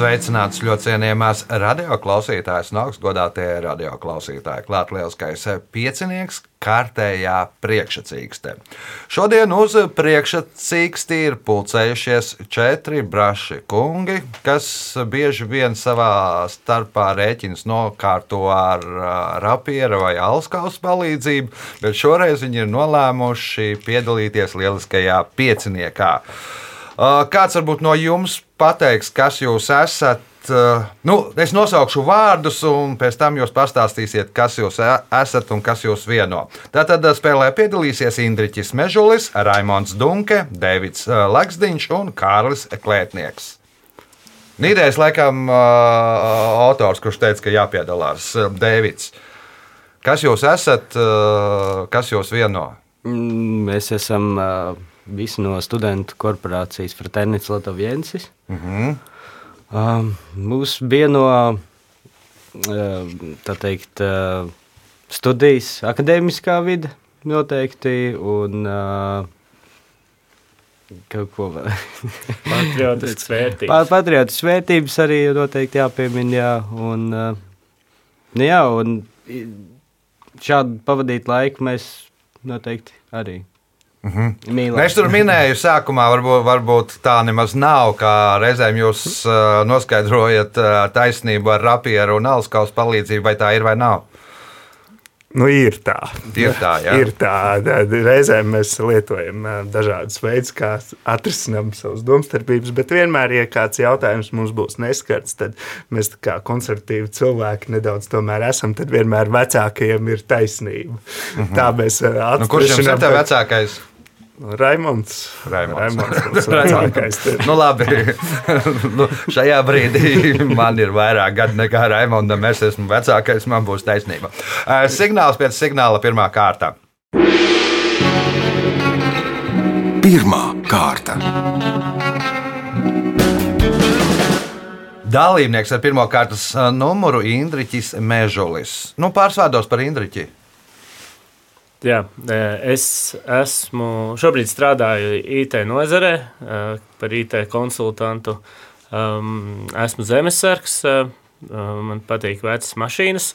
Sveicināts ļoti cienījamās radioklausītājas, no augstgadātie radioklausītāji. Klāt lielskais piecinieks, kārtējā priekšsacīkste. Šodien uz priekšsacīksti ir pulcējušies četri braši kungi, kas bieži vien savā starpā rēķins nokārto ar rapiera vai alskausa palīdzību, bet šoreiz viņi ir nolēmuši piedalīties lieliskajā pieciniekā. Kāds varbūt no jums pateiks, kas jūs esat? Nu, es nosaukšu vārdus, un pēc tam jūs pastāstīsiet, kas jūs esat un kas jūs vieno. Tātad spēlē piedalīsies Indriķis Mežulis, Raimons Dunke, Deivids Laksdiņš un Kārlis Klētnieks. Nīdējais, laikam, autors, kurš teica, ka jāpiedalās Deivids. Kas jūs esat, kas jūs vieno? Mēs esam uh, visi no studentu korporācijas Fraternits Latvijas. Mm -hmm. um, mūs vieno tā teikt, studijas akadēmiskā vide noteikti. Un, uh, Kaut ko vēl. Patriotiskas vērtības. Patriotiskas vērtības arī noteikti jāpiemina. Jā, un, nu jā, un šādu pavadīt laiku mēs noteikti arī Mm -hmm. Mīlēt. Es tur minēju, sākumā varbūt, varbūt tā nemaz nav. Reizēm jūs uh, noskaidrojat uh, taisnību ar rapieru un alskaus palīdzību, vai tā ir vai nav. Nu, ir tā. Ir tā, jā. ir tā. Reizēm mēs lietojam dažādus veidus, kā atrisinām savas domstarpības, bet vienmēr, ja kāds jautājums mums būs neskarts, tad mēs kā konservatīvi cilvēki nedaudz tomēr esam, tad vienmēr vecākajiem ir taisnība. Mm -hmm. Tā mēs atrodam. Nu, kurš jums ir tā vecākais? Raimons. Raimons. Raimons vecākais, nu, labi. nu, šajā brīdī man ir vairāk gadu nekā Raimondam. Es esmu vecākais, man būs taisnība. Signāls pēc signāla pirmā kārta. Pirmā kārta. Dalībnieks ar pirmā kārtas numuru Indriķis Mežulis. Nu, pārsvārdos par Indriķi. Jā, es esmu šobrīd strādāju IT nozarē par IT konsultantu. Esmu zemesargs, man patīk vecas mašīnas.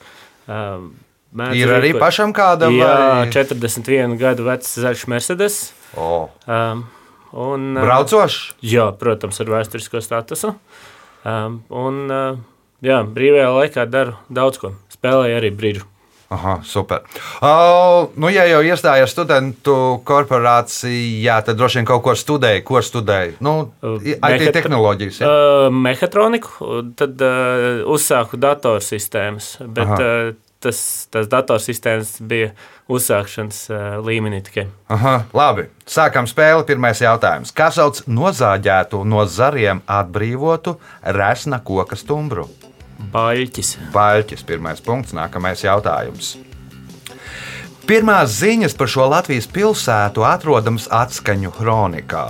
Mēdz ir arī rīkot, pašam kāda? Jā, vai? 41 gadu vecs zaļš Mercedes. Oh. Un, Braucošs? Jā, protams, ar vēsturisko statusu. Un, jā, brīvajā laikā daru daudz ko. Spēlēju arī brīžu. Aha, super. Uh, nu, ja jau iestājās studentu korporācijā, tad droši vien kaut ko studēja. Ko studēja? Nu, IT tehnoloģijas. Ja? Uh, mehatroniku, tad uh, uzsāku datorsistēmas. Bet, uh, tas, tas datorsistēmas bija uzsākšanas uh, līmenī tikai. Aha, labi. Sākam spēli. Pirmais jautājums. Kā sauc nozāģētu no zariem atbrīvotu resna koka stumbru? Baļķis. Baļķis, pirmais punkts, nākamais jautājums. Pirmās ziņas par šo Latvijas pilsētu atrodamas atskaņu kronikā.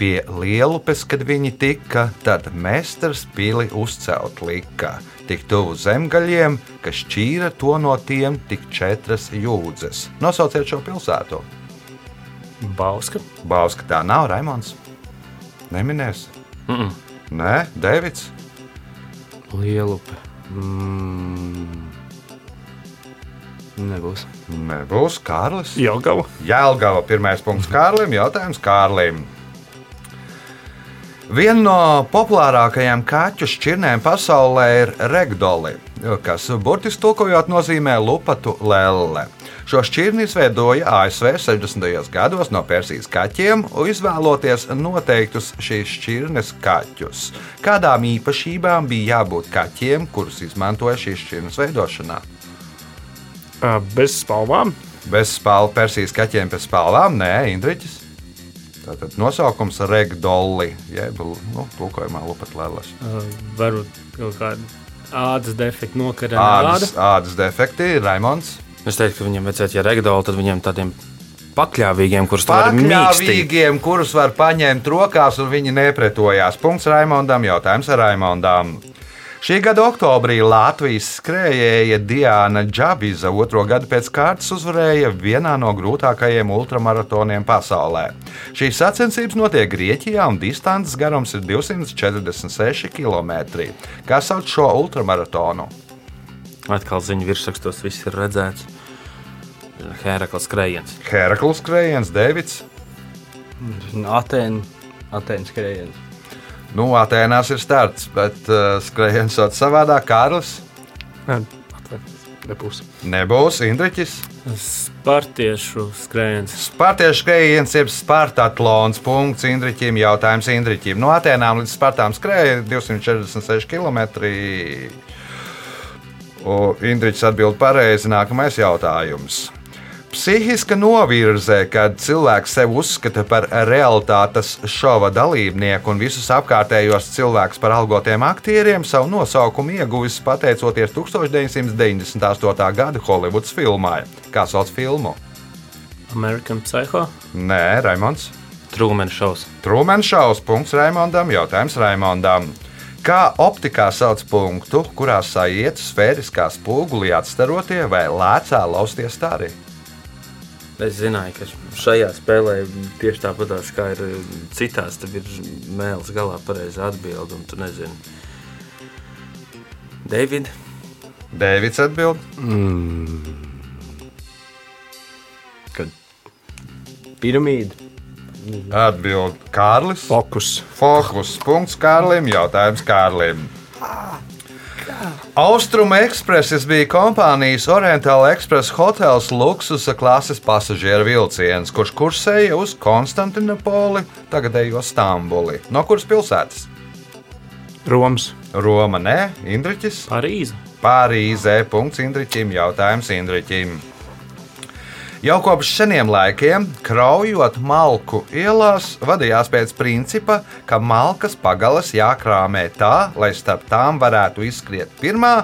Pie lielupes, kad viņi tika, tad meistars pili uzcelt lika. Tik tuvu zemgaļiem, ka šķīra to no tiem tik četras jūdzes. Nosauciet šo pilsētu. Bauska. Bauska tā nav, Raimons. Neminēs. Mm -mm. Nē, Deivids. Lielupe. Mm. Nebūs. Nebūs Kārlis. Jelgava. Jelgava. Pirmais punkts Kārlim. Jautājums Kārlim. Viena no populārākajām kaķu šķirnēm pasaulē ir regdoli, kas burtiski tulkojot nozīmē lupatu lelle. Šo šķirni izveidoja ASV 60. gados no Persijas kaķiem, izvēloties noteiktus šīs šķirnes kaķus. Kādām īpašībām bija jābūt kaķiem, kurus izmantoja šīs šķirnes veidošanā? Bez spalvām. Bez spalvām, Persijas kaķiem bez spalvām, nē, Indriķis. Tātad nosaukums ir regdoli, jeb nu, tulkojumā lupatlēlas. Uh, varbūt kaut kāda ādas defekta nokarēta. Ādas, ādas defekti, Raimons. Es teiktu, ka viņam vajadzētu, ja regdoli, tad viņam tādiem pakļāvīgiem, kurus var mīkstīt. kurus var paņemt rokās, un viņi nepretojās. Punkts Raimondam, jautājums Raimondam. Šī gada oktobrī Latvijas skrejēja Diana Džabiza otro gadu pēc kārtas uzvarēja vienā no grūtākajiem ultramaratoniem pasaulē. Šīs sacensības notiek Grieķijā un distances garums ir 246 km. Kā sauc šo ultramaratonu? Atkal ziņu virsrakstos viss ir redzēts. Hērakls skrējiens. Herakls skrējiens, Deivids. Atēnu, Atēnu skrējiens. Nu, Atēnās ir starts, bet uh, skrējiens sauc savādāk. Kārlis Nebūs. nebūs Indriķis. Spartiešu skrējiens. Spartiešu skrējiens ir Spartatlons. Punkts Indriķim. Jautājums Indriķim. No Atēnām līdz Spartām skrēja 246 km. Indriķis atbild pareizi. Nākamais jautājums. Psihiska novirze, kad cilvēks sevi uzskata par realitātes šova dalībnieku un visus apkārtējos cilvēkus par algotiem aktieriem, savu nosaukumu ieguvis pateicoties 1998. gada Holivudas filmai. Kā sauc filmu? American Psycho. Nē, Raimons. Trūmeņa šaus. Trūmeņš šaus. Punkts Raimondam. Jautājums Raimondam. Kā optikā sauc punktu, kurā sajiet sfēriskā spogulī atstarotie vai lēcā laustie stari? Es zināju, ka šajā spēlē tieši tāpat kā ir citās, tad ir mēls galā pareizā atbilde, un tu nezini. David, Dēvids atbild. Piramīda. Atbild Kārlis. Fokus. Fokus. Punkts Kārlim. Jautājums Kārlim. Austrumu ekspreses bija kompānijas Orientāla Express hotels luksusa klases pasažieru vilciens, kurš kursēja uz Konstantinopoli, tagadējo Stambuli. No kuras pilsētas? Roms. Roma, nē, Indriķis. Parīze. Pārīzē. Punkts Indriķim. Jautājums Indriķim. Jau kopš seniem laikiem, kraujot malku ielās, vadījās pēc principa, ka malkas pagalas jākrāmē tā, lai starp tām varētu izskriet pirmā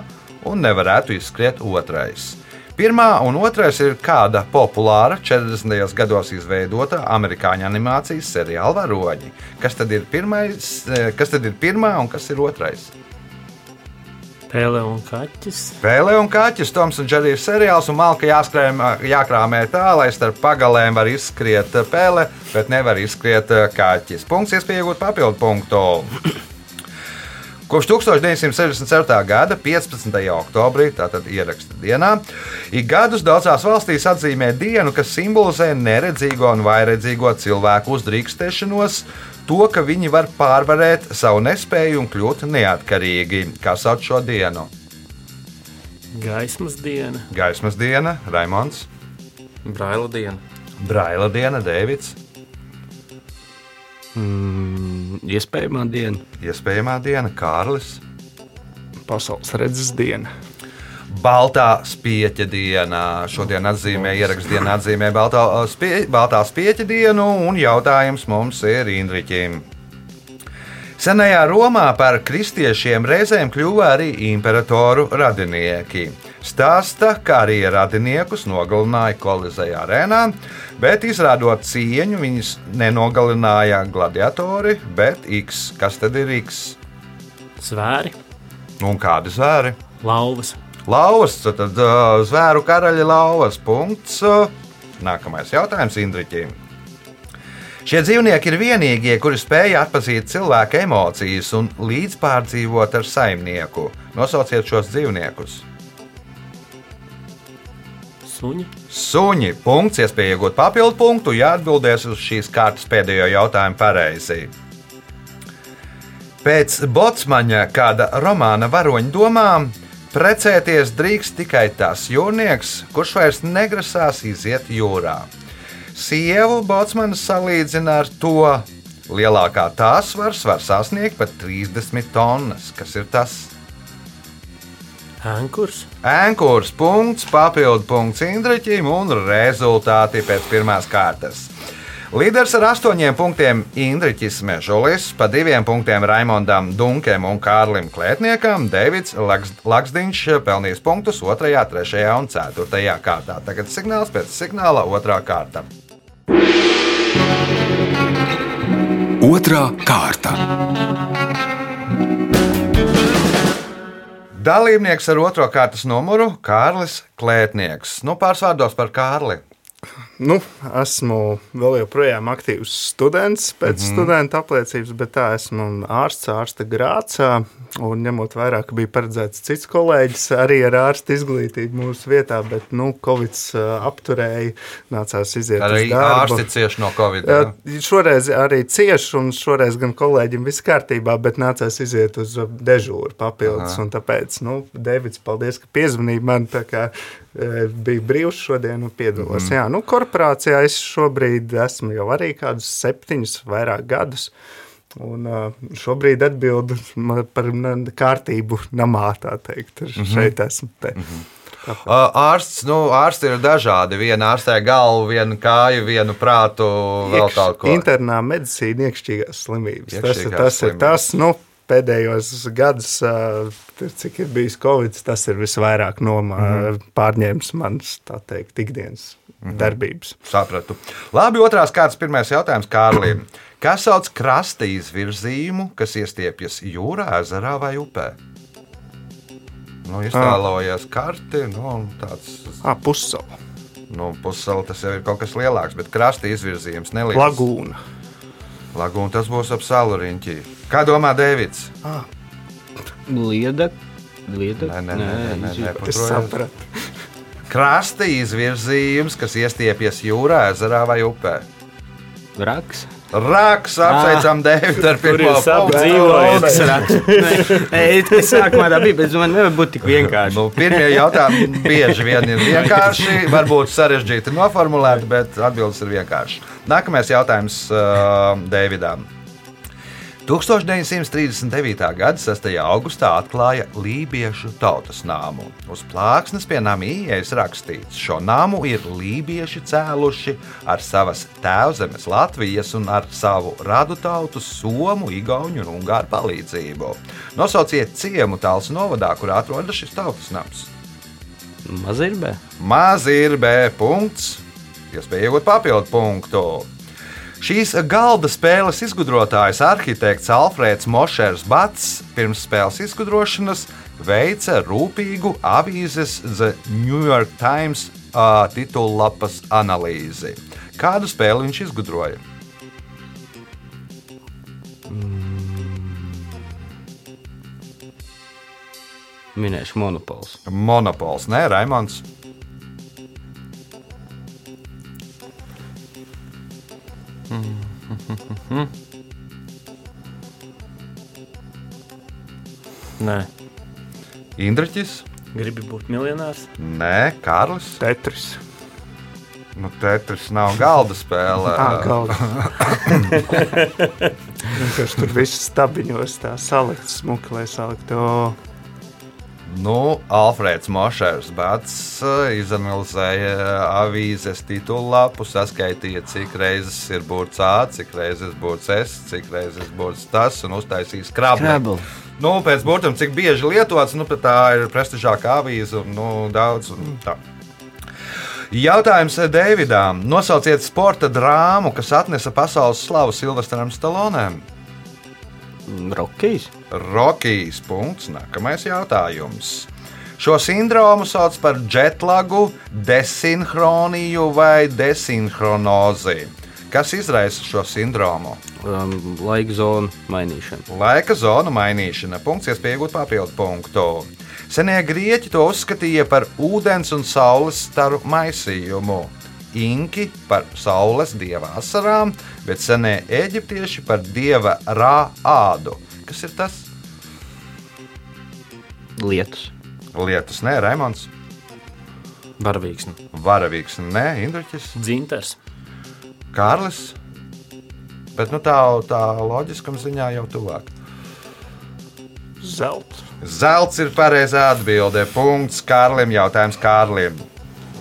un nevarētu izskriet otrais. Pirmā un otrais ir kāda populāra 40. gados izveidota amerikāņu animācijas seriāla varoņi. Kas tad ir, pirmais, eh, kas tad ir pirmā un kas ir otrais? Pēle un kaķis. Pēle un kaķis, Toms un Džerijs seriāls, un malka jāskrēm, jākrāmē tā, lai starp pagalēm var izskriet pēle, bet nevar izskriet kaķis. Punkts, iespēja iegūt papildu punktu. Kopš 1967. gada 15. oktobrī, tātad ieraksta dienā, ik gadus daudzās valstīs atzīmē dienu, kas simbolizē neredzīgo un vairedzīgo cilvēku uzdrīkstēšanos, to, ka viņi var pārvarēt savu nespēju un kļūt neatkarīgi. Kā sauc šo dienu? Gaismas diena. Gaismas diena, Raimons, Braila diena. Braila diena, Dēvids, Mm, iespējamā diena. iespējamā diena, Kārlis, Pasaules redzes diena. Baltā spieķa diena. Šodien atzīmē ieraksts dienu, atzīmē Baltā, spie, Baltā spieķa dienu, un jautājums mums ir Indriķim. Senajā Romā par kristiešiem reizēm kļuva arī imperatoru radinieki. Stāsta, ka arī radiniekus nogalināja Kolizejā arēnā, bet izrādot cieņu, viņus nenogalināja gladiatori, bet X. Kas tad ir X? Zvēri. Un kādi zvēri? Lauvas. Lauvas, tad zvēru karaļa lauvas punkts. Nākamais jautājums Indriķim. Šie dzīvnieki ir vienīgie, kuri spēj atpazīt cilvēka emocijas un līdzpārdzīvot ar saimnieku. Nosauciet šos dzīvniekus. Suņi. Suņi. Punkts, iespēja iegūt papildu punktu, ja atbildēs uz šīs kārtas pēdējo jautājumu pareizi. Pēc Botsmaņa kāda romāna varoņa domām precēties drīkst tikai tas jūrnieks, kurš vairs negrasās iziet jūrā. Sievu Botsmanis salīdzina ar to, lielākā tās svars var sasniegt pat 30 tonnas. Kas ir tas? Ankurs. Ankurs punkts, papildu punkts Indriķim un rezultāti pēc pirmās kārtas. Līderis ar astoņiem punktiem Indriķis Mežulis, pa diviem punktiem Raimondam Dunkem un Kārlim Klētniekam, Deivids Laks, Laksdiņš pelnījis punktus 2, 3 un 4 kārtā. Tagad signāls pēc signāla otrā kārta. Otra kārta. Dalībnieks ar otro kārtas numuru - Kārlis Klētnieks. Nu, pārsvārdos par Kārli. Nu, esmu vēl joprojām aktīvs students pēc mm -hmm. studenta apliecības, bet tā esmu ārsts, ārsta grācā. Un ņemot vērā, ka bija paredzēts cits kolēģis arī ar ārsta izglītību mūsu vietā, bet nu, Covid apturēja, nācās iziet Arī uz darbu. ārsti cieši no Covid. Jā? Šoreiz arī cieši, un šoreiz gan kolēģim viss kārtībā, bet nācās iziet uz dežūru papildus. Tāpēc, nu, Deivids, paldies, ka piezvanīji man. Tā kā, e, Bija brīvs šodien, un piedalos. Mm. Jā, nu, korporācijā es šobrīd esmu jau arī kādus septiņus, vairāk gadus. Un uh, šobrīd atbildu par kārtību namā, tā teikt. Mm -hmm. Šeit esmu. Te. Mm -hmm. Ā, Ārsts, nu, ārsti ir dažādi. Viena ārstē galvu, vienu kāju, vienu prātu, vēl kaut ko. Internā medicīna, iekšķīgās slimības. Tas, ir- Iekšķīgās tas ir slimības. tas, nu, pēdējos tur, cik ir bijis Covid, tas ir visvairāk nomā, mm. -hmm. pārņēmis manas, teikt, ikdienas mm -hmm. darbības. Sapratu. Labi, otrās kārtas pirmais jautājums Kārlim. Kas sauc krastīs virzījumu, kas iestiepjas jūrā, ezerā vai upē? Nu, iztēlojies karti, nu, tāds pussala, nu, pussala tas jau ir kaut kas lielāks, bet krasta izvirzījums neliekas. lagūna. Lagūna tas būs ap salu riņķī. Kā domā Dēvids? Lieda. Lieda. Nē, nē, nē, nē, nē, nē, Es sapratu. Krasta izvirzījums, kas iestiepjas jūrā, ezerā vai upē. Raks. Rāks, apsveicam Dēvidu ar Kur pirmo? Nē, es sākumā tā bija, bet man nevar būt tik vienkārši. Nu, pirmie jautājumi bieži vien ir vienkārši, varbūt sarežģīti noformulēti, bet atbildes ir vienkāršas. Nākamais jautājums uh, Dēvidam. 1939. gada 6. augustā atklāja Lībiešu tautas nāmu. Uz plāksnes pie nama ieejas rakstīts, šo namu ir lībieši cēluši ar savas tēvzemes Latvijas un ar savu radu tautu Somu, Igauņu un Ungāru palīdzību. Nosauciet ciemu tāls novadā, kur atrodas šis tautas nams. Mazirbē. Maz ir B punkts, iespēja iegūt papildu punktu. Šīs galda spēles izgudrotājs arhitekts Alfrēds Mošers Bats pirms spēles izgudrošanas veica rūpīgu avīzes The New York Times uh, titullapas analīzi. Kādu spēli viņš izgudroja? Minēšu monopols. Monopols, nē, Raimons. Nē, Indriķis, gribi būt miljonārs. nē, Kārlis. Tetris. Nu, Tetris nav galda spēle. Tā galda. Vienkārši tur viss stabiņos tā salikt smuki, lai saliktu. Nu, Alfrēds Mošers Bats uh, izanalizēja avīzes titulapu, saskaitīja, cik reizes ir burts A, cik reizes burts S, cik reizes burts tas un uztaisīja skrabli. Nu, pēc burtiem, cik bieži lietots, nu, tā ir prestižākā avīze un nu, daudz. Un tā. Jautājums Deividām. Nosauciet sporta drāmu, kas atnesa pasaules slavu Silvestram Stalonēm. Rokijs. Rokijas punkts. Nākamais jautājums. Šo sindromu sauc par jetlagu, desinhroniju vai desinhronozi. Kas izraisa šo sindromu? Um, laika zonu mainīšana. Laika zonu mainīšana. Punkts, iespēja iegūt papildu punktu. Senie grieķi to uzskatīja par ūdens un saules staru maisījumu. Inki par saules dieva asarām, bet senie eģiptieši par dieva rā ādu. Kas ir tas? Lietus. Lietus, nē, Raimons, Baravīgs. Varavīgs, nē, Indriķis, Dzintars. Kārlis. Bet nu, tā, tā loģiskam ziņā jau tuvāk. zelta. Zelts ir pareizā atbildē. Punkts Kārlim. Jautājums Kārlim.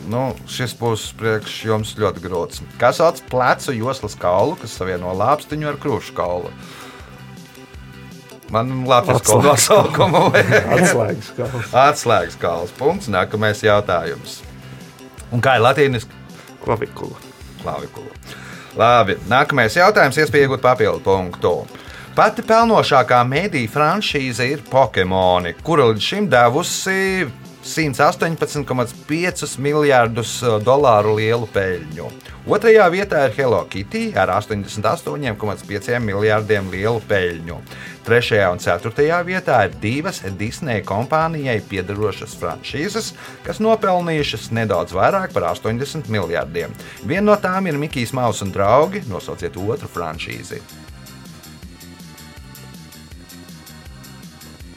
Nu, šis būs priekš jums ļoti grūts. Kas sauc plecu joslas kaulu, kas savieno lāpstiņu ar krūšu kaulu? Man Atslēgas. nosaukumu vajag. Atslēgas gals. Atslēgas kauls. Punkts. Nākamais jautājums. Un kā ir latīniski? Klavikula. Klavikula. Labi, nākamais jautājums, iespēja iegūt papildu punktu. Pati pelnošākā mediju franšīze ir Pokemoni, kura līdz šim devusi 118,5 miljardus dolāru lielu peļņu. Otrajā vietā ir Hello Kitty ar 88,5 miljardiem lielu peļņu. Trešajā un ceturtajā vietā ir divas Disneja kompānijai piedarošas franšīzes, kas nopelnījušas nedaudz vairāk par 80 miljardiem. Viena no tām ir Mikijs Maus un draugi. Nosauciet otru franšīzi.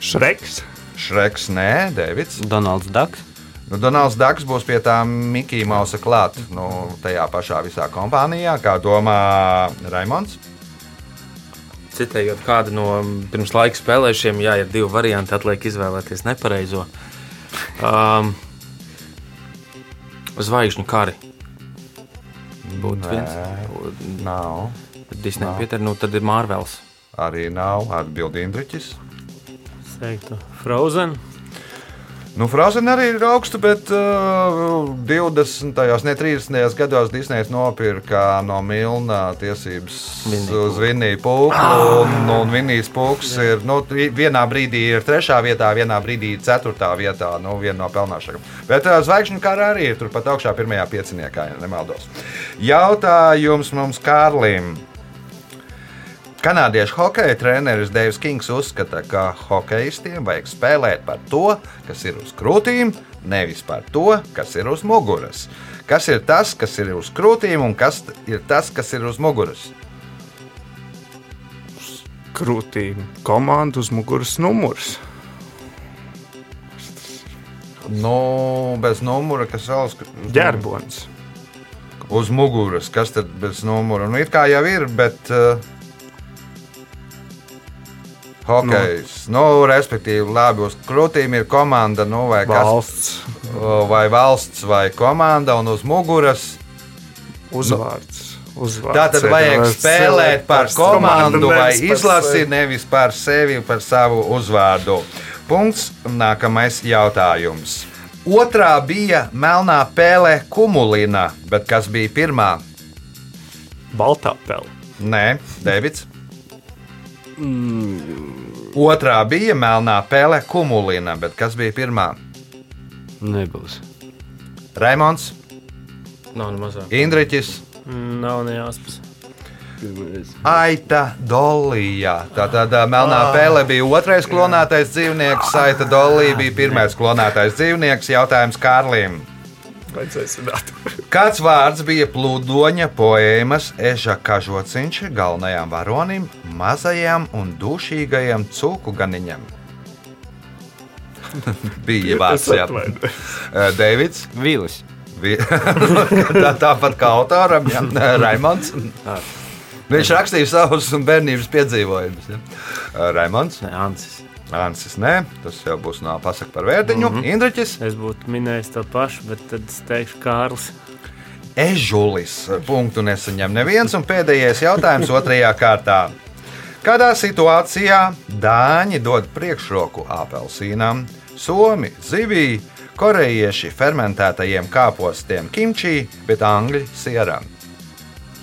Šreks. Šreks, nē, Deivids. Donalds Daks. Nu, Donalds Dārgs būs pie tā Mikija Mausa klāt, nu, tajā pašā visā kompānijā, kā domā Raimons. Citējot kādu no pirms laika spēlējušiem, jā, ir divi varianti. Atliek izvēlēties nepareizo. Um, zvaigžņu kari. Būtu viens. Nav. Disneja Pieter, nu tad ir Mārvels. Arī nav atbildi Indriķis. Es teiktu, Frozen. Nu, Frozen arī ir augsta, bet uh, 20. ne 30. gados Disneja nopirka no Milna tiesības Vinniju uz Vinniju Pūku. Un, un Vinnijas Pūks ir nu, vienā brīdī ir trešā vietā, vienā brīdī ir ceturtā vietā. Nu, viena no pelnāšākajām. Bet uh, zvaigžņu kara arī ir turpat augšā pirmajā pieciniekā, ja nemaldos. Jautājums mums Kārlim. Kanādiešu hokeja treneris Deivs Kings uzskata, ka hokeistiem vajag spēlēt par to, kas ir uz krūtīm, nevis par to, kas ir uz muguras. Kas ir tas, kas ir uz krūtīm, un kas ir tas, kas ir uz muguras? Krūtīm. Komanda uz muguras numurs. Nu, bez numura, kas vēl uz, Ģerbons. uz muguras. Kas tad bez numura? Nu, it kā jau ir, bet. Uh, Hokejs, nu. nu, respektīvi, labi, uz krūtīm ir komanda, nu, vai kas Valsts. vai valsts, vai komanda, un uz muguras Uzvārds. Uzvārds Tā tad vajag spēlēt par komandu vai nevis par izlasi, sevi. nevis par sevi, par savu uzvārdu. Punkts. Nākamais jautājums. Otrā bija melnā pēle kumulina, bet kas bija pirmā? Baltā pele. Nē, Deivids. Otrā bija melnā pēle kumulina, bet kas bija pirmā? Nebūs. Raimons, Nav ne mazāk. Indriķis. Nav nejāspas. Aita Dolija. Tātad ā, melnā pēle bija otrais klonētais dzīvnieks, Aita Dolija bija pirmais klonētais dzīvnieks. Jautājums Kārlim. Vajadzēja zināt. Kāds vārds bija plūdoņa poēmas Eža Kažociņš galvenajam varonim, mazajam un dušīgajam cūku ganiņam? bija vārds, jā. Deivids. Vīlis. Tā, tāpat kā autoram, ja? Raimons. Viņš rakstīja savus bērnības piedzīvojumus. Ja? Raimons, Nē, Ansis. Nē, tas jau būs no pasaka par vērtiņu. Mm -hmm. Indriķis, Es būtu minējis to pašu, bet tad es teikšu Kārlis. Ežulis. Punktu nesaņem neviens. Un pēdējais jautājums otrajā kārtā. Kādā situācijā dāņi dod priekšroku apelsīnam, somi zivī, korejieši fermentētajiem kāpostiem kimči, bet angļi sieram?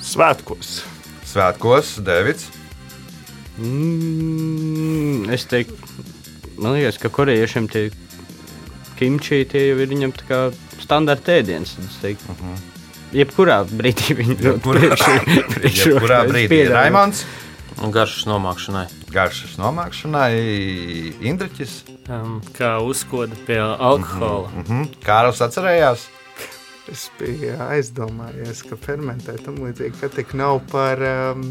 Svētkos. Svētkos, Devits. Mm, es teiktu, man liekas, ka korejiešiem tie kimči tie jau ir viņam tā kā standarta ēdiens. Uh -huh. jebkurā brīdī viņi dod priekšroku- priekšroku. Jebkurā brīdī. Raimons, Un garšas nomākšanai. garšas nomākšanai, Indriķis. Um, kā uzkoda pie alkohola. Mm Mhm. Kārlis atcerējās. Es biju aizdomājies, ka fermentēt tam līdzīgi, ka tik nav par. Um,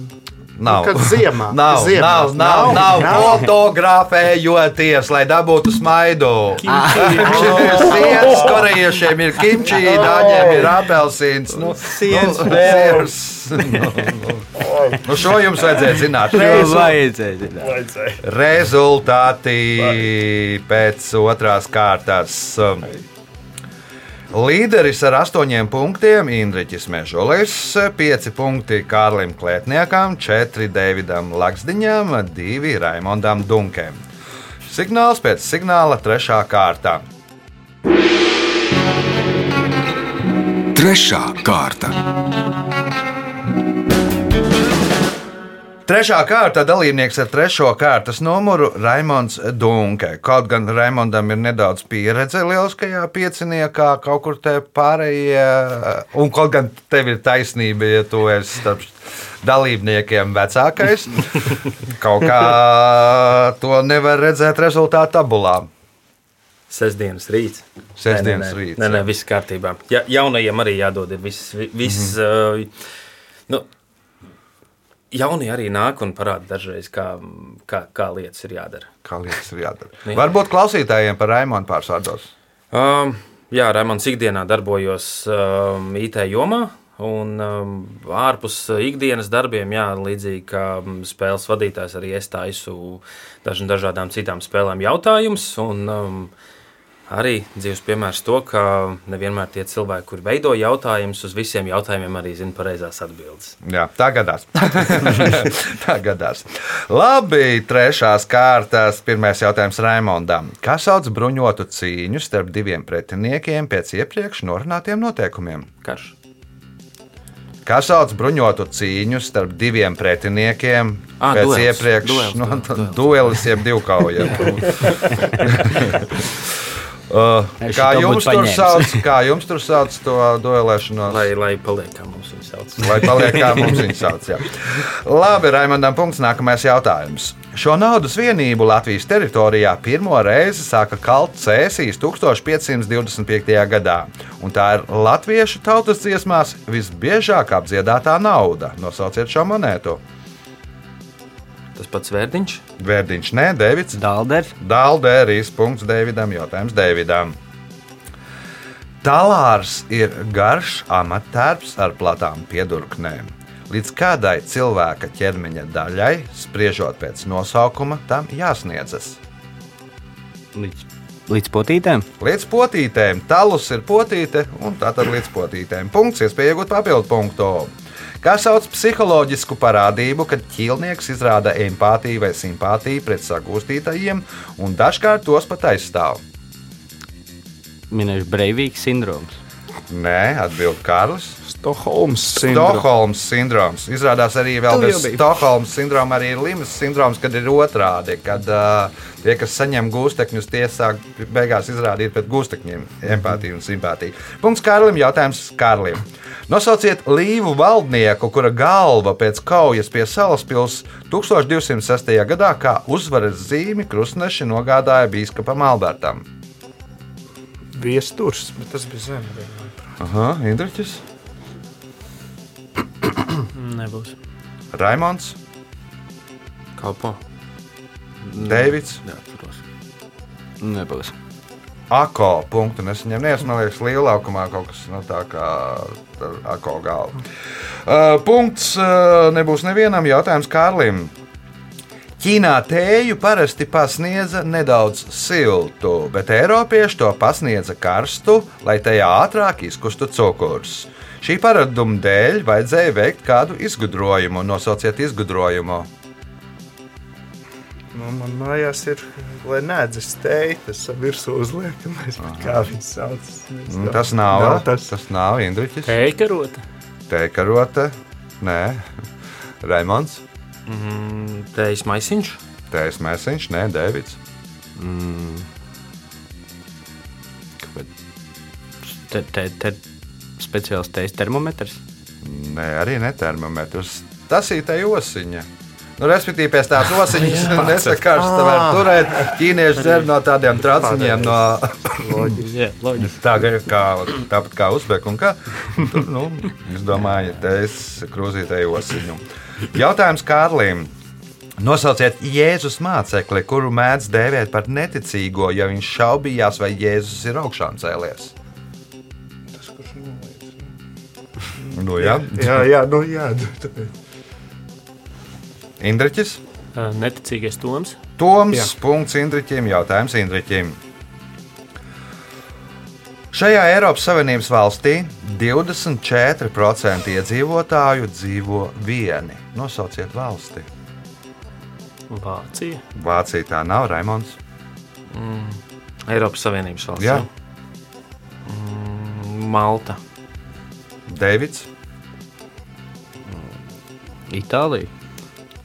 Nav. Nu, kad ziemā. Nav, Ziemās nav, nav, nav, nav. fotografējoties, lai dabūtu smaidu. Sienas korejiešiem ir kimči, daļiem ir apelsīns. Nu, Sienas nu, vēl. siers. Nu, nu. Nu, šo jums vajadzēja zināt. To Rezu- vajadzēja zināt. Vajadzēja. Rezultāti pēc otrās kārtas. Līderis ar astoņiem punktiem Indriķis Mežolis, pieci punkti Kārlim Klētniekam, četri Davidam Laksdiņam, divi Raimondam Dunkem. Signāls pēc signāla trešā kārta. Trešā kārta. Trešā kārta dalībnieks ar trešo kārtas numuru Raimons Dunke. Kaut gan Raimondam ir nedaudz pieredze lieliskajā pieciniekā, kaut kur te pārējie, un kaut gan tev ir taisnība, ja tu esi starp dalībniekiem vecākais, kaut kā to nevar redzēt rezultātu tabulā. Sestdienas rīts. Sestdienas nē, nē, rīts, Nē, nē, viss kārtībā. Ja, jaunajiem arī jādod ir viss. viss mm -hmm. uh, nu, jaunie arī nāk un parāda dažreiz, kā, kā, kā lietas ir jādara. Kā lietas ir jādara? Jā. Varbūt klausītājiem par Raimonu pārsvārdos. Um, jā, Rēmons ikdienā darbojos um, IT jomā. Un um, ārpus ikdienas darbiem, jā, līdzīgi kā um, spēles vadītājs, arī es taisu dažādām citām spēlēm jautājumus. Un um, arī dzīves piemērs to, ka nevienmēr tie cilvēki, kuri veido jautājumus, uz visiem jautājumiem arī zina pareizās atbildes. Jā, tā gadās. tā gadās. Labi, trešās kārtas. Pirmais jautājums Raimondam. Kā sauc bruņotu cīņu starp diviem pretiniekiem pēc iepriekš norunātiem noteikumiem? Karš. Kā sauc bruņotu cīņu starp diviem pretiniekiem Ā, pēc duels, iepriekš duels, no, duels, duelis, jeb divkauja? Uh, kā, jums tur sauc, kā jums tur sauc to duelēšanos? Lai, lai paliek kā mums viņa sauc. Lai paliek kā mums viņa sauc. Jā. Labi, Raimondam, punkts. Nākamais jautājums. Šo naudas vienību Latvijas teritorijā pirmo reizi sāka kalt Cēsīs 1525. gadā. Un tā ir latviešu tautas dziesmās visbiežāk apdziedātā nauda. Nosauciet šo monētu. Tas pats vērdiņš. Vērdiņš, nē, Deivids. Dalders. Dāldērijas punkts Deividam. Jautājums Deividam. Talārs ir garš amatērbs ar platām piedurknēm. Līdz kādai cilvēka ķermeņa daļai, spriežot pēc nosaukuma, tam jāsniedzas. Līdz, līdz potītēm. Līdz potītēm, talus ir potīte, un tā tad līdz potītēm. Punkts, iespēja iegūt papildu punktu. Kā sauc psiholoģisku parādību, kad ķīlnieks izrāda empātiju vai simpātiju pret sagūstītajiem, un dažkārt tos pat aizstāv? Minēšu Breivīks sindroms. Nē, atbild Kārlis. Stokholmas sindroms. Stokholmas sindroms. Izrādās arī vēl bez. Stokholmas sindroma, arī ir Limas sindroms, kad ir otrādi. Kad uh, tie, kas saņem gūstekņus, tie sāk beigās izrādīt pret gūstekņiem empātiju un simpātiju. Punkts Kārlim. Jautājums Kārlim. Nosauciet līvu valdnieku, kura galva pēc kaujas pie Salaspils 1206. gadā kā uzvaras zīmi krustneši nogādāja bīskapam Albertam. Viesturs, bet tas bija zem. Aha, Indriķis, Nebūs. Raimons, Kalpo. Deivids. Neatceros. Nebūs. Ako punktu nesaņem. Man liekas, lielākumā kaut kas no tā kā ar ako galvu. Uh, punkts uh, nebūs nevienam jautājums Kārlim. Ķīnā tēju parasti pasniedza nedaudz siltu, bet Eiropieši to pasniedza karstu, lai tajā ātrāk izkustu cukurs. Šī paraduma dēļ vajadzēja veikt kādu izgudrojumu. Nosauciet izgudrojumu. Nu, man mājās ir, lai nēdzas teikt, tas virsū uzliekamais, kā viņš sauc. Mm, Tas nav, Nav tas. tas. nav Indriķis. Eikarota. Teikarota. Nē, Raimons. Mm, Tējas maisiņš. Tēs Mēsiņš, nē, Dēvids. Te, te, te speciāls teijas termometrs. Nē, arī ne termometrs. Tas ir tā osiņa. Nu, respektīvi, pēc tādas osiņas nesakārs tā var turēt. Ķīnieši dzer no tādiem trauciņiem, no Jā, loģiski. tā, kā, tāpat kā uzbeku un kā. Tur, nu, es domāju, te es krūzītēju osiņu. Jautājums Kārlim. Nosauciet Jēzus mācekli, kuru mēdz dēvēt par neticīgo, ja viņš šaubījās, vai Jēzus ir augšām cēlies. Nu, jā, Jā, jā, nu jā. Indriķis. Neticīgais Toms. Toms. Jā. Punkts Indriķim. Jautājums Indriķim. Šajā Eiropas Savienības valstī 24% iedzīvotāju dzīvo vieni. Nosauciet valsti. Vācija. Vācija tā nav Raimons. Eiropas Savienības valsts. Jā, Mm, Malta. Deivids. Itālija.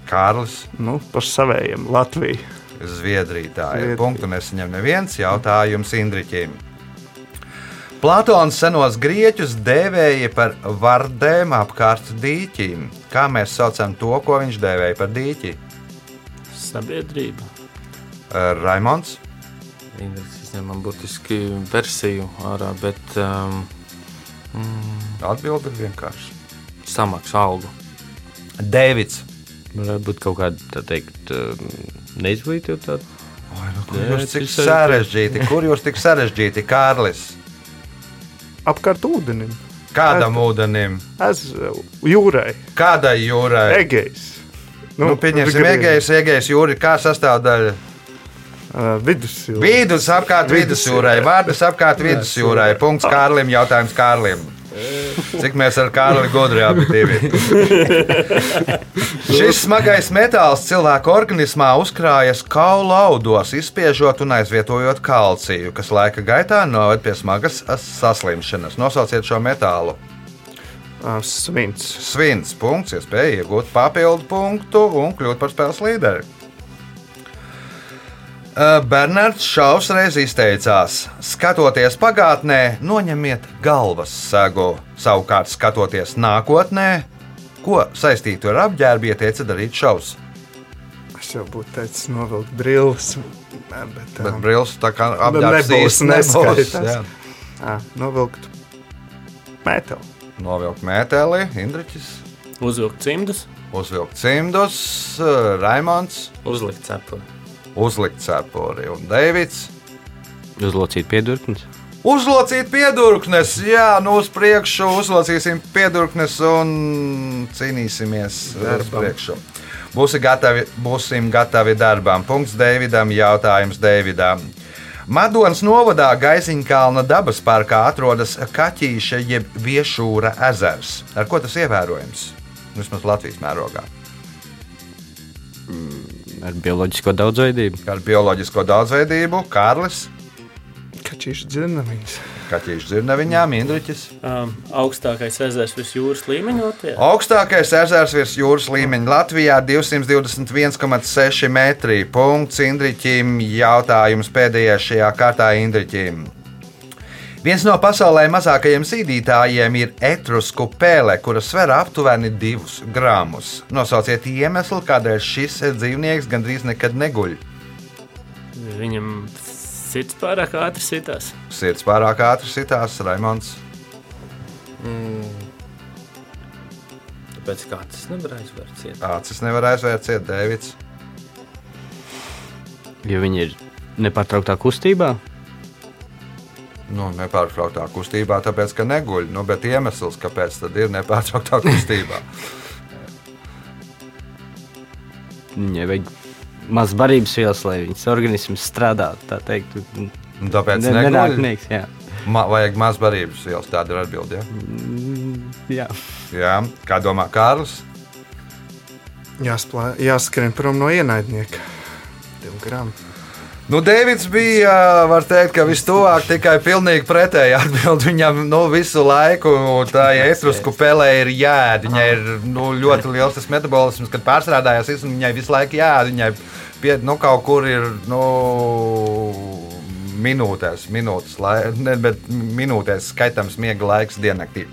Kārlis. Nu, par savējiem Latviju. Zviedrija. Tā ir. Zviedrija. Punktu nesaņem neviens jautājums Indriķim. Platons senos grieķus dēvēja par vardēm apkārt dīķim. Kā mēs saucam to, ko viņš dēvēja par dīķi? Sabiedrība. Eh, Raimons, Indreks izņem man burtiski versiju ārā, bet um, atbildi ir vienkārši. samaksu algu. Dēvids. Varētu būt kaut kāda, tā teikt, um, neizglītīta. Oi, nu, kur Jā, jūs tik sarežģīti? Kur jūs tik sarežģīti, Kārlis? Apkārt ūdenim, Kādam ūdenim? es jūrai, Kādai jūrai? Egejas. Nu, pieņemsim, Egejas, Egejas jūra ir kā sastāvdaļa. Uh, vidusjūra. Vidus apkārt vidusjūrai, vārdas apkārt vidusjūrai. Punkts Kārlim, jautājums Kārlim. Cik mēs ar Kārli gudri abi divi? Šis smagais metāls cilvēka organismā uzkrājas kaula audos, izspiežot un aizvietojot kalciju, kas laika gaitā noved pie smagas saslimšanas. Nosauciet šo metālu. Svins. Svins punkts, iespēja iegūt papildu punktu un kļūt par spēles līderi. Bernards Šaus reiz izteicās, skatoties pagātnē, noņemiet galvas segu. Savukārt, skatoties nākotnē, ko saistītu ar apģērbu, ieteica darīt šaus. Es jau būtu teicis, novilkt brilles. Nē, Bet, Bet um, brīvs tā kā nebūs, apģērbs nebūs. ā, novilkt metālu. Novilkt mēteli, Indriķis, Uzvilkt cimdus, uzvilkt cimdus, Raimons, Uzlikt cepuri. Uzlikt cepuri un Deivids. Uzlocīt piedurknes. Uzlocīt piedurknes, jā, nu uz priekšu uzlocīsim piedurknes un cīnīsimies uz Darbam. priekšu. Būsim gatavi, būsim gatavi darbam. Punkts Deividam, jautājums Deividam. Madonas novadā Gaisiņkalna dabas parkā atrodas Kaķīša jeb Viešūra ezers. Ar ko tas ievērojams? Vismaz Latvijas mērogā. Ar bioloģisko daudzveidību. Ar bioloģisko daudzveidību, Kārlis, Kačīši dzirnaviņas. Kaķīša zirneviņām, Indriķis. um, augstākais ezers virs jūras līmeņa Latvijā. Augstākais ezers virs jūras līmeņa Latvijā - 221,6 metri. Punkts Indriķim. Jautājums pēdējais šajā kārtā Indriķim. Viens no pasaulē mazākajiem zīdītājiem ir etrusku pēle, kura sver aptuveni 2 gramus. Nosauciet iemeslu, kādēļ šis dzīvnieks gandrīz nekad neguļ. Viņam sirds pārāk ātri sitās. Sirds pārāk ātri sitās, Raimons. Tāpēc kā tas nevar aizvērt ciet. Acis nevar aizvērt, ciet Dēvids. Jo viņi ir nepārtrauktā kustībā. Nu, nepārtrauktā kustībā, tāpēc, ka neguļ. Nu, bet iemesls, kāpēc tad ir nepārtrauktā kustībā? Viņai vajag maz barības vielas, lai viņas organisms strādātu. Tā teikt, tāpēc ne- neguļ. nenāk nieks, jā. Ma, vajag maz barības vielas, tāda ir atbilde. Ja? jā. Jā, kā domā Kārlis? Jāsplā, jāskrien prom no ienaidnieka. Divi gramu. Nu, Deivids bija, var teikt, ka vistuvāk tikai pilnīgi pretēji atbild viņam nu, visu laiku. Tā etrusku pelē ir jēda. Viņai ir nu, ļoti liels tas metabolisms, kad pārstrādājās, un viņai visu laiku jēda. Viņai pie, nu, kaut kur ir nu, minūtēs, minūtes, lai, ne, bet minūtēs skaitāms miega laiks diennaktī.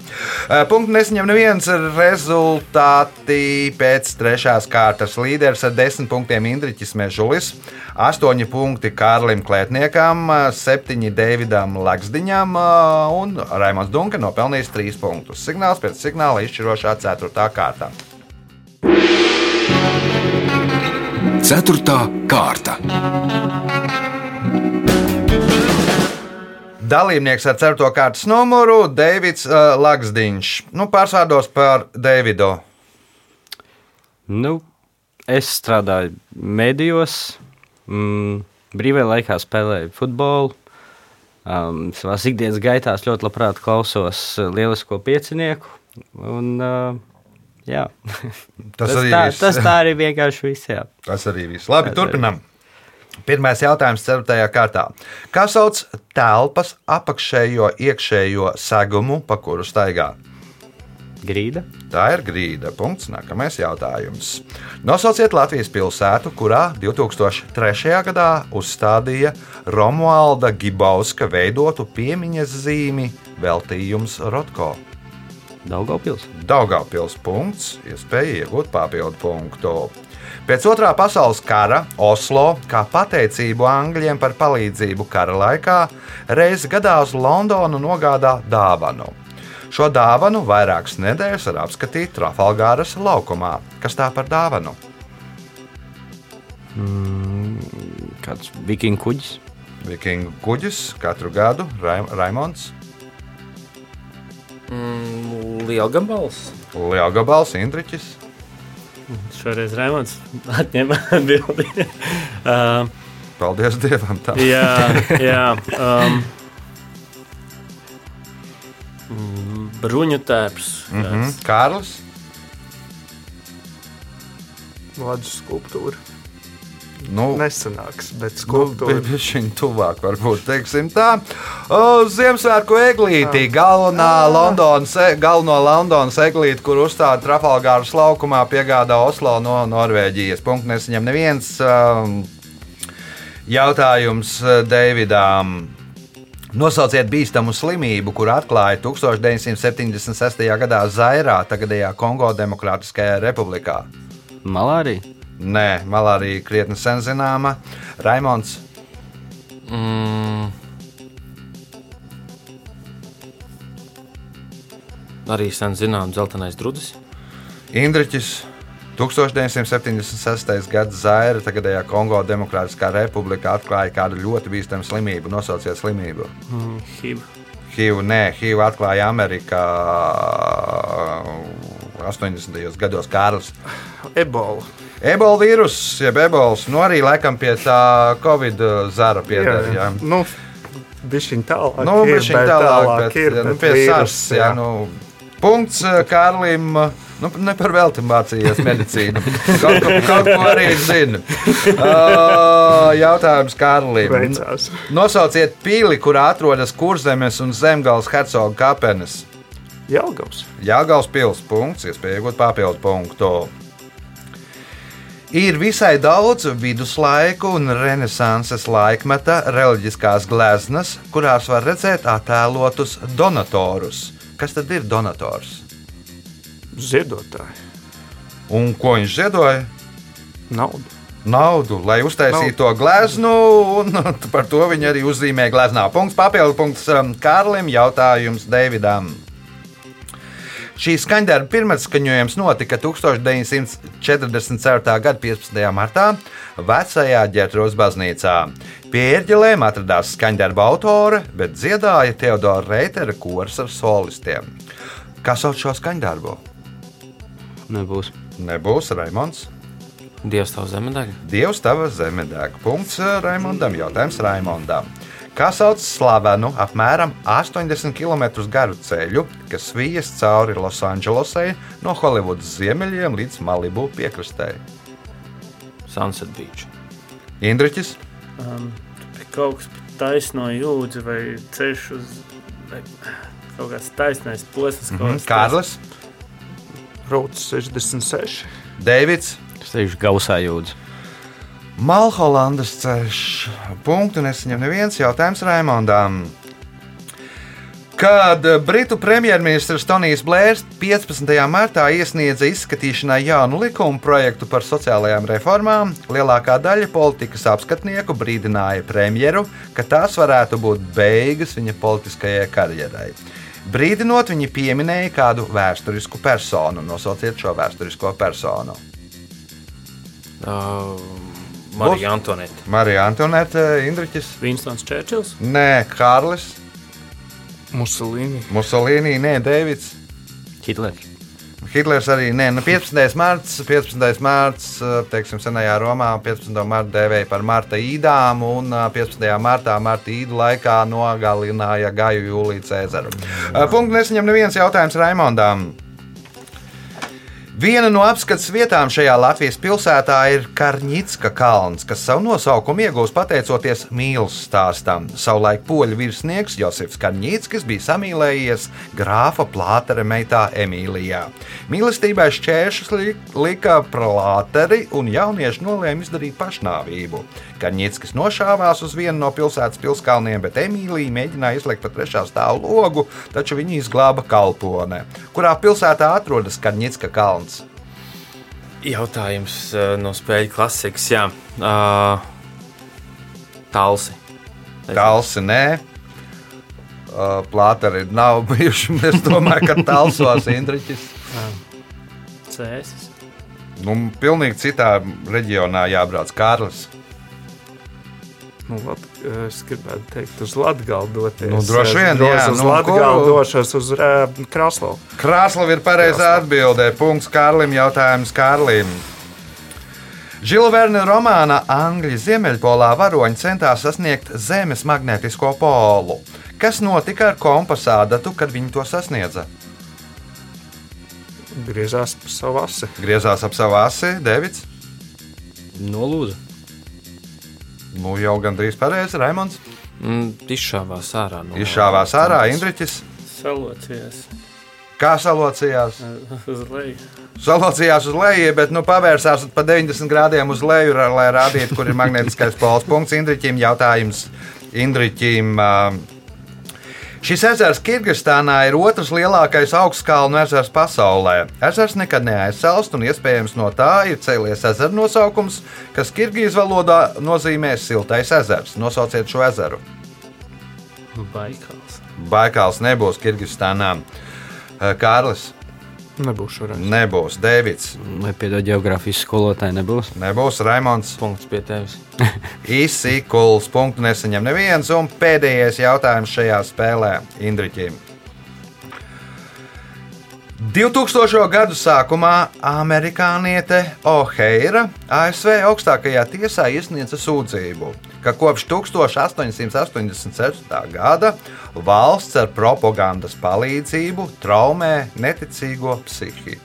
Eh, Punktu nesaņem neviens rezultāti pēc trešās kārtas. Līderis ar desmit punktiem Indriķis Mežulis, astoņi punkti Kārlim Klētniekam, septiņi Deividam Laksdiņam eh, un Raimons Dunke nopelnījis trīs punktus. Signāls pēc signāla izšķirošā ceturtā kārtā. Ceturtā kārta. Dalībnieks ar 4. kārtas numuru - Deivids uh, Laksdiņš. Nu, pārsvārdos par Deividu. Nu, es strādāju medijos, mm, brīvajā laikā spēlēju futbolu. Um, savā ikdienas gaitā ļoti labprāt klausos uh, lielisko piecinieku. Un, uh, jā. Tas tas, arī tā, viss. tas tā arī vienkārši viss. Jā. Tas arī viss. Labi, Tas turpinām. Pirmais jautājums, 4. kārtā. Kā sauc telpas apakšējo iekšējo segumu, pa kuru staigā? Grīda. Tā ir grīda. Punkts. Nākamais jautājums. Nosauciet Latvijas pilsētu, kurā 2003. gadā uzstādīja Romualda Gibauska veidotu piemiņas zīmi veltījums Rotko. Daugavpils. Daugavpils punkts, iespēja iegūt papildu punktu. Pēc otrā pasaules kara Oslo, kā pateicību Angļiem par palīdzību kara laikā, reizi gadā uz Londonu nogādā dāvanu. Šo dāvanu vairākas nedēļas var apskatīt Trafalgāras laukumā. Kas tā par dāvanu? Kāds vikingu kuģis. Vikingu kuģis katru gadu Rai- Raimons, Mm, Lielgabals. Lielgabals, Indriķis. Šoreiz Rēmons atņēma atbildi. uh, Paldies Dievam! Tā. jā, jā. Um, mm, bruņu tērps. Mhm. Kārlis, Ledus skulptūra. Nu, Nesanāks, bet Nu, skulptūra. Viņa tuvāk, varbūt teiksim tā. O, Ziemassvētku eglītī, galvenā Londonas, e- galveno Londonas eglīti, kur uzstāda Trafalgāras laukumā, piegādā Oslo no Norvēģijas. Punkts nesaņem neviens. Um, jautājums uh, Deividām. Nosauciet bīstamu slimību, kur atklāja 1976. gadā Zairā, tagadējā Kongo Demokrātiskajā republikā. Malārija. Nē, malārija krietni sen zināma. Raimons, Mm. Arī sen zinām, dzeltenais drudis. Indriķis. 1976. gada Zaira, tagadējā Kongo Demokrātiskā republikā, atklāja kādu ļoti bīstamu slimību. Nosauciet slimību. Mm, HIV. HIV, nē, HIV atklāja Amerikā 80. gados Kārlis. Ebola. Ebola vīruss, jeb ebols, nu arī laikam pie tā Covid zara pieder. Jā, jā. Nu, Bišķiņ tālāk. Nu, bišķiņ bet tālāk, bet, ir, jā, nu, bet pie vīruss, SARS. Jā, nu, punkts eh, Kārlim. Nu, ne par velti mācījies medicīnu. Kaut, ko- kaut ko arī zinu. Uh, jautājums Kārlim. Veicās. Nosauciet pīli, kurā atrodas kurzemes un zemgāles hercoga kapenes. Jelgavs. Jāgauts pils punkts, iespēja iegūt papildu punktu. Ir visai daudz viduslaiku un renesanses laikmeta reliģiskās gleznas, kurās var redzēt attēlotus donatorus. Kas tad ir donators? Ziedotāji. Un ko viņš ziedoja? Naudu. Naudu, lai uztaisītu to gleznu, un par to viņi arī uzzīmēja gleznā. Punkts, papildu punkts um, Kārlim, jautājums Deividam. Šī skaņdarba pirmatskaņojums notika 1944. gada 15. martā vecajā ģērbtuves baznīcā. Pie ērģelēm atradās skaņdarba autore, bet dziedāja Teodora Reitera kurs ar solistiem. Kas sauc šo skaņdarbu? Nebūs. Nebūs Raimons. Dievs tavu zemi deg. Dievs tava zeme deg. Punkts Raimondam. Jautājums Raimondam. Kā sauc slavenu apmēram 80 km garu ceļu, kas vijas cauri Losandželosai no Holivudas ziemeļiem līdz Malibu piekrastē? Sunset Beach. Indriķis, Um, kaut kas taisno jūdzi vai ceļš uz vai kaut kāds taisnais posms. mm -hmm. Kārlis, Rūts 66. Deivids, Tas teikšu gausā jūdzi. Malholandas ceļš. Punktu nesaņem neviens jautājums Raimondam. Kad Britu premjerministrs Tonijs Blērs 15. martā iesniedza izskatīšanai jaunu likuma projektu par sociālajām reformām, lielākā daļa politikas apskatnieku brīdināja premjeru, ka tās varētu būt beigas viņa politiskajai karjerai. Brīdinot, viņi pieminēja kādu vēsturisku personu. Nosauciet šo vēsturisko personu. Uh, Marija Antonēta. Marija Antonēta, Indriķis, Vinstons Čērčils. Nē, Kārlis, Musolīni. Musolīni, Nē, Deivids. Hitlers. Hitlers arī nē, nu 15. mārts, 15. mārts, teiksim, senajā Romā 15. mārta dēvēja par Marta īdām, un ā, 15. martā Marta īdu laikā nogalināja Gaju Jūliju Cēzaru. Ā, Punkts nesaņem neviens jautājums Raimondām. Viena no apskates vietām šajā Latvijas pilsētā ir Karņicka kalns, kas savu nosaukumu iegūst pateicoties mīlestības stāstam. Savulaik poļu virsnieks Josifs Karņickis bija samīlējies grāfa Plātera meitā Emīlijā. Mīlestībai šķēršus li- lika Plāteri un jaunieši nolēma izdarīt pašnāvību. Karņickis nošāvās uz vienu no pilsētas pilskalniem, bet Emīlija mēģināja izlekt pa trešā stāva logu, taču viņa izglāba kalpone. Kurā pilsētā atrodas Karņicka kalns? Jautājums uh, no spēļu klasikas. Jā, uh, Talsi. Talsi nē. Uh, Plāteri nav bijuši. Es domāju, ka talsos Indriķis. Cēsis. Nu, pilnīgi citā reģionā jābrauc Kārlis. Nu, lat, es gribētu teikt, uz Latviju doties. Nu, droši vien, jā, Uz nu, Latviju došos uz uh, Krasnovu. Krāslava ir pareizā atbildē. Punkts Kārlim. Jautājums Kārlim. Žila Verna romāna Angļu Ziemeļpolā varoņi centās sasniegt Zemes magnētisko polu. Kas notika ar kompasa adatu, kad viņi to sasniedza? Griezās pa savu asi. Griezās ap savu asi, Devits. Nolūza. Nu, jau gandrīz pareizi, Raimons. Mm, izšāvās ārā. No Izšāvās ārā, Indriķis. Salocījās Kā salocījās? uz leju. Salocījās uz leju, bet nu, pavērsās pa 90 grādiem uz leju, lai rādītu, kur ir magnētiskais pols. Punkts Indriķim. Jautājums Indriķim. ā, Šis ezers Kirgistānā ir otrs lielākais augstkalnu ezers pasaulē. Ezers nekad neaizsalst, un iespējams no tā ir cēlies ezera nosaukums, kas Kirgīzijas valodā nozīmē siltais ezers. Nosauciet šo ezeru. Baikals. Baikāls nebūs Kirgistānā. Kārlis Nebūs šoreiz. nebūs, Deivids Vai piedod geogrāfijas skolotāji nebūs? nebūs, Raimons. Punkts pie tevis. Izsīkuls punktu nesaņem neviens, un pēdējais jautājums šajā spēlē Indriķim. 2000. gadu sākumā amerikāniete Oheira ASV augstākajā tiesā iesniedza sūdzību, ka kopš 1887. gada valsts ar propagandas palīdzību traumē neticīgo psihi.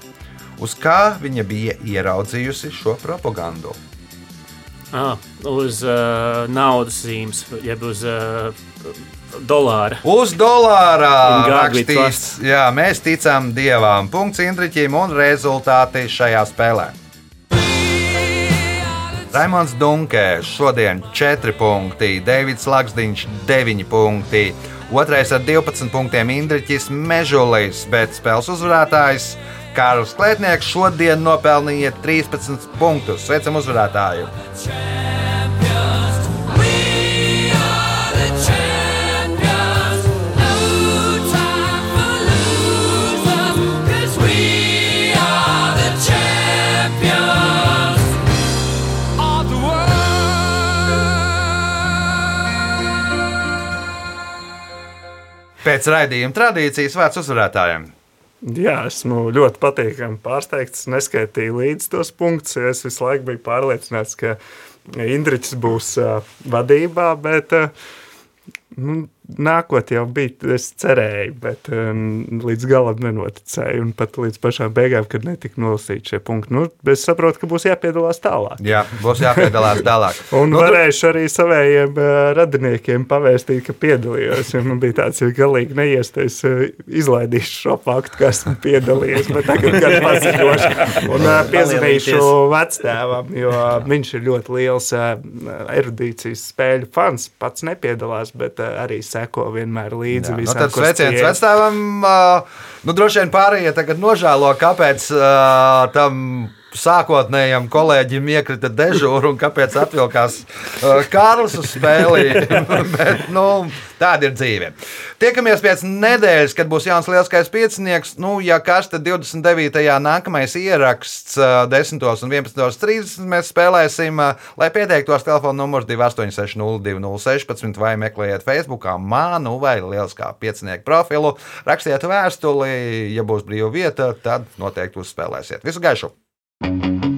Uz kā viņa bija ieraudzījusi šo propagandu? Ah, uz uh, naudas zīmes, jeb uz uh, dolāra. Uz we rakstīts, jā, mēs ticam dievām. Punkts Indriķim un rezultāti šajā spēlē. Raimons Dunkēs šodien 4 punkti, Deivids Laksdiņš 9 punkti, otrais ar 12 punktiem Indriķis Mežulis, bet spēles uzvarētājs Kārls Klētnieks šodien nopelnīja 13 punktus. Sveicam uzvarētāju! Pēc raidījuma tradīcijas vārds uzvarētājiem. Jā, esmu ļoti patīkami pārsteigts. Es neskaitīju līdzi tos punktus. jo Es visu laiku biju pārliecināts, ka Indričs būs uh, vadībā, bet uh, nu, nākotnē jau bija. Es cerēju, bet um, līdz galam nenoticēju. Un pat līdz pašām beigām, kad netika nolasīti šie punkti, nu, es saprotu, ka būs jāpiedalās tālāk. Jā, būs jāpiedalās tālāk. Un Nu, nu, tu- varēšu arī saviem uh, radiniekiem pavēstīt, ka piedalījos. Jo man bija tāds, ka galīgi neiestais uh, izlaidīšu šo faktu, ka esmu piedalījies. Bet tagad gan paziņošu un uh, piezīmēšu vectēvam, jo viņš ir ļoti liels uh, erudīcijas spēļu fans. Pats nepiedalās, bet uh, arī seko vienmēr līdzi Jā, nu, tad sveiciens vecāvam. Uh, nu, droši vien pārējie tagad nožēlo, kāpēc uh, tam sākotnējam kolēģim iekrita dežūra un kāpēc atvilkās uh, Kārlis uz spēli. Bet, nu, tāda ir dzīve. Tiekamies pēc nedēļas, kad būs jauns lielskais piecinieks. Nu, ja kas, tad 29. nākamais ieraksts uh, 10. un 11.30 mēs spēlēsim. Uh, lai pieteiktos, telefona numurs 28602016 vai meklējiet Facebook, mānu vai lieliskā piecinieku profilu. Rakstiet vēstuli, ja būs brīva vieta, tad noteikti uzspēlēsiet. Visu gaišu! Thank you.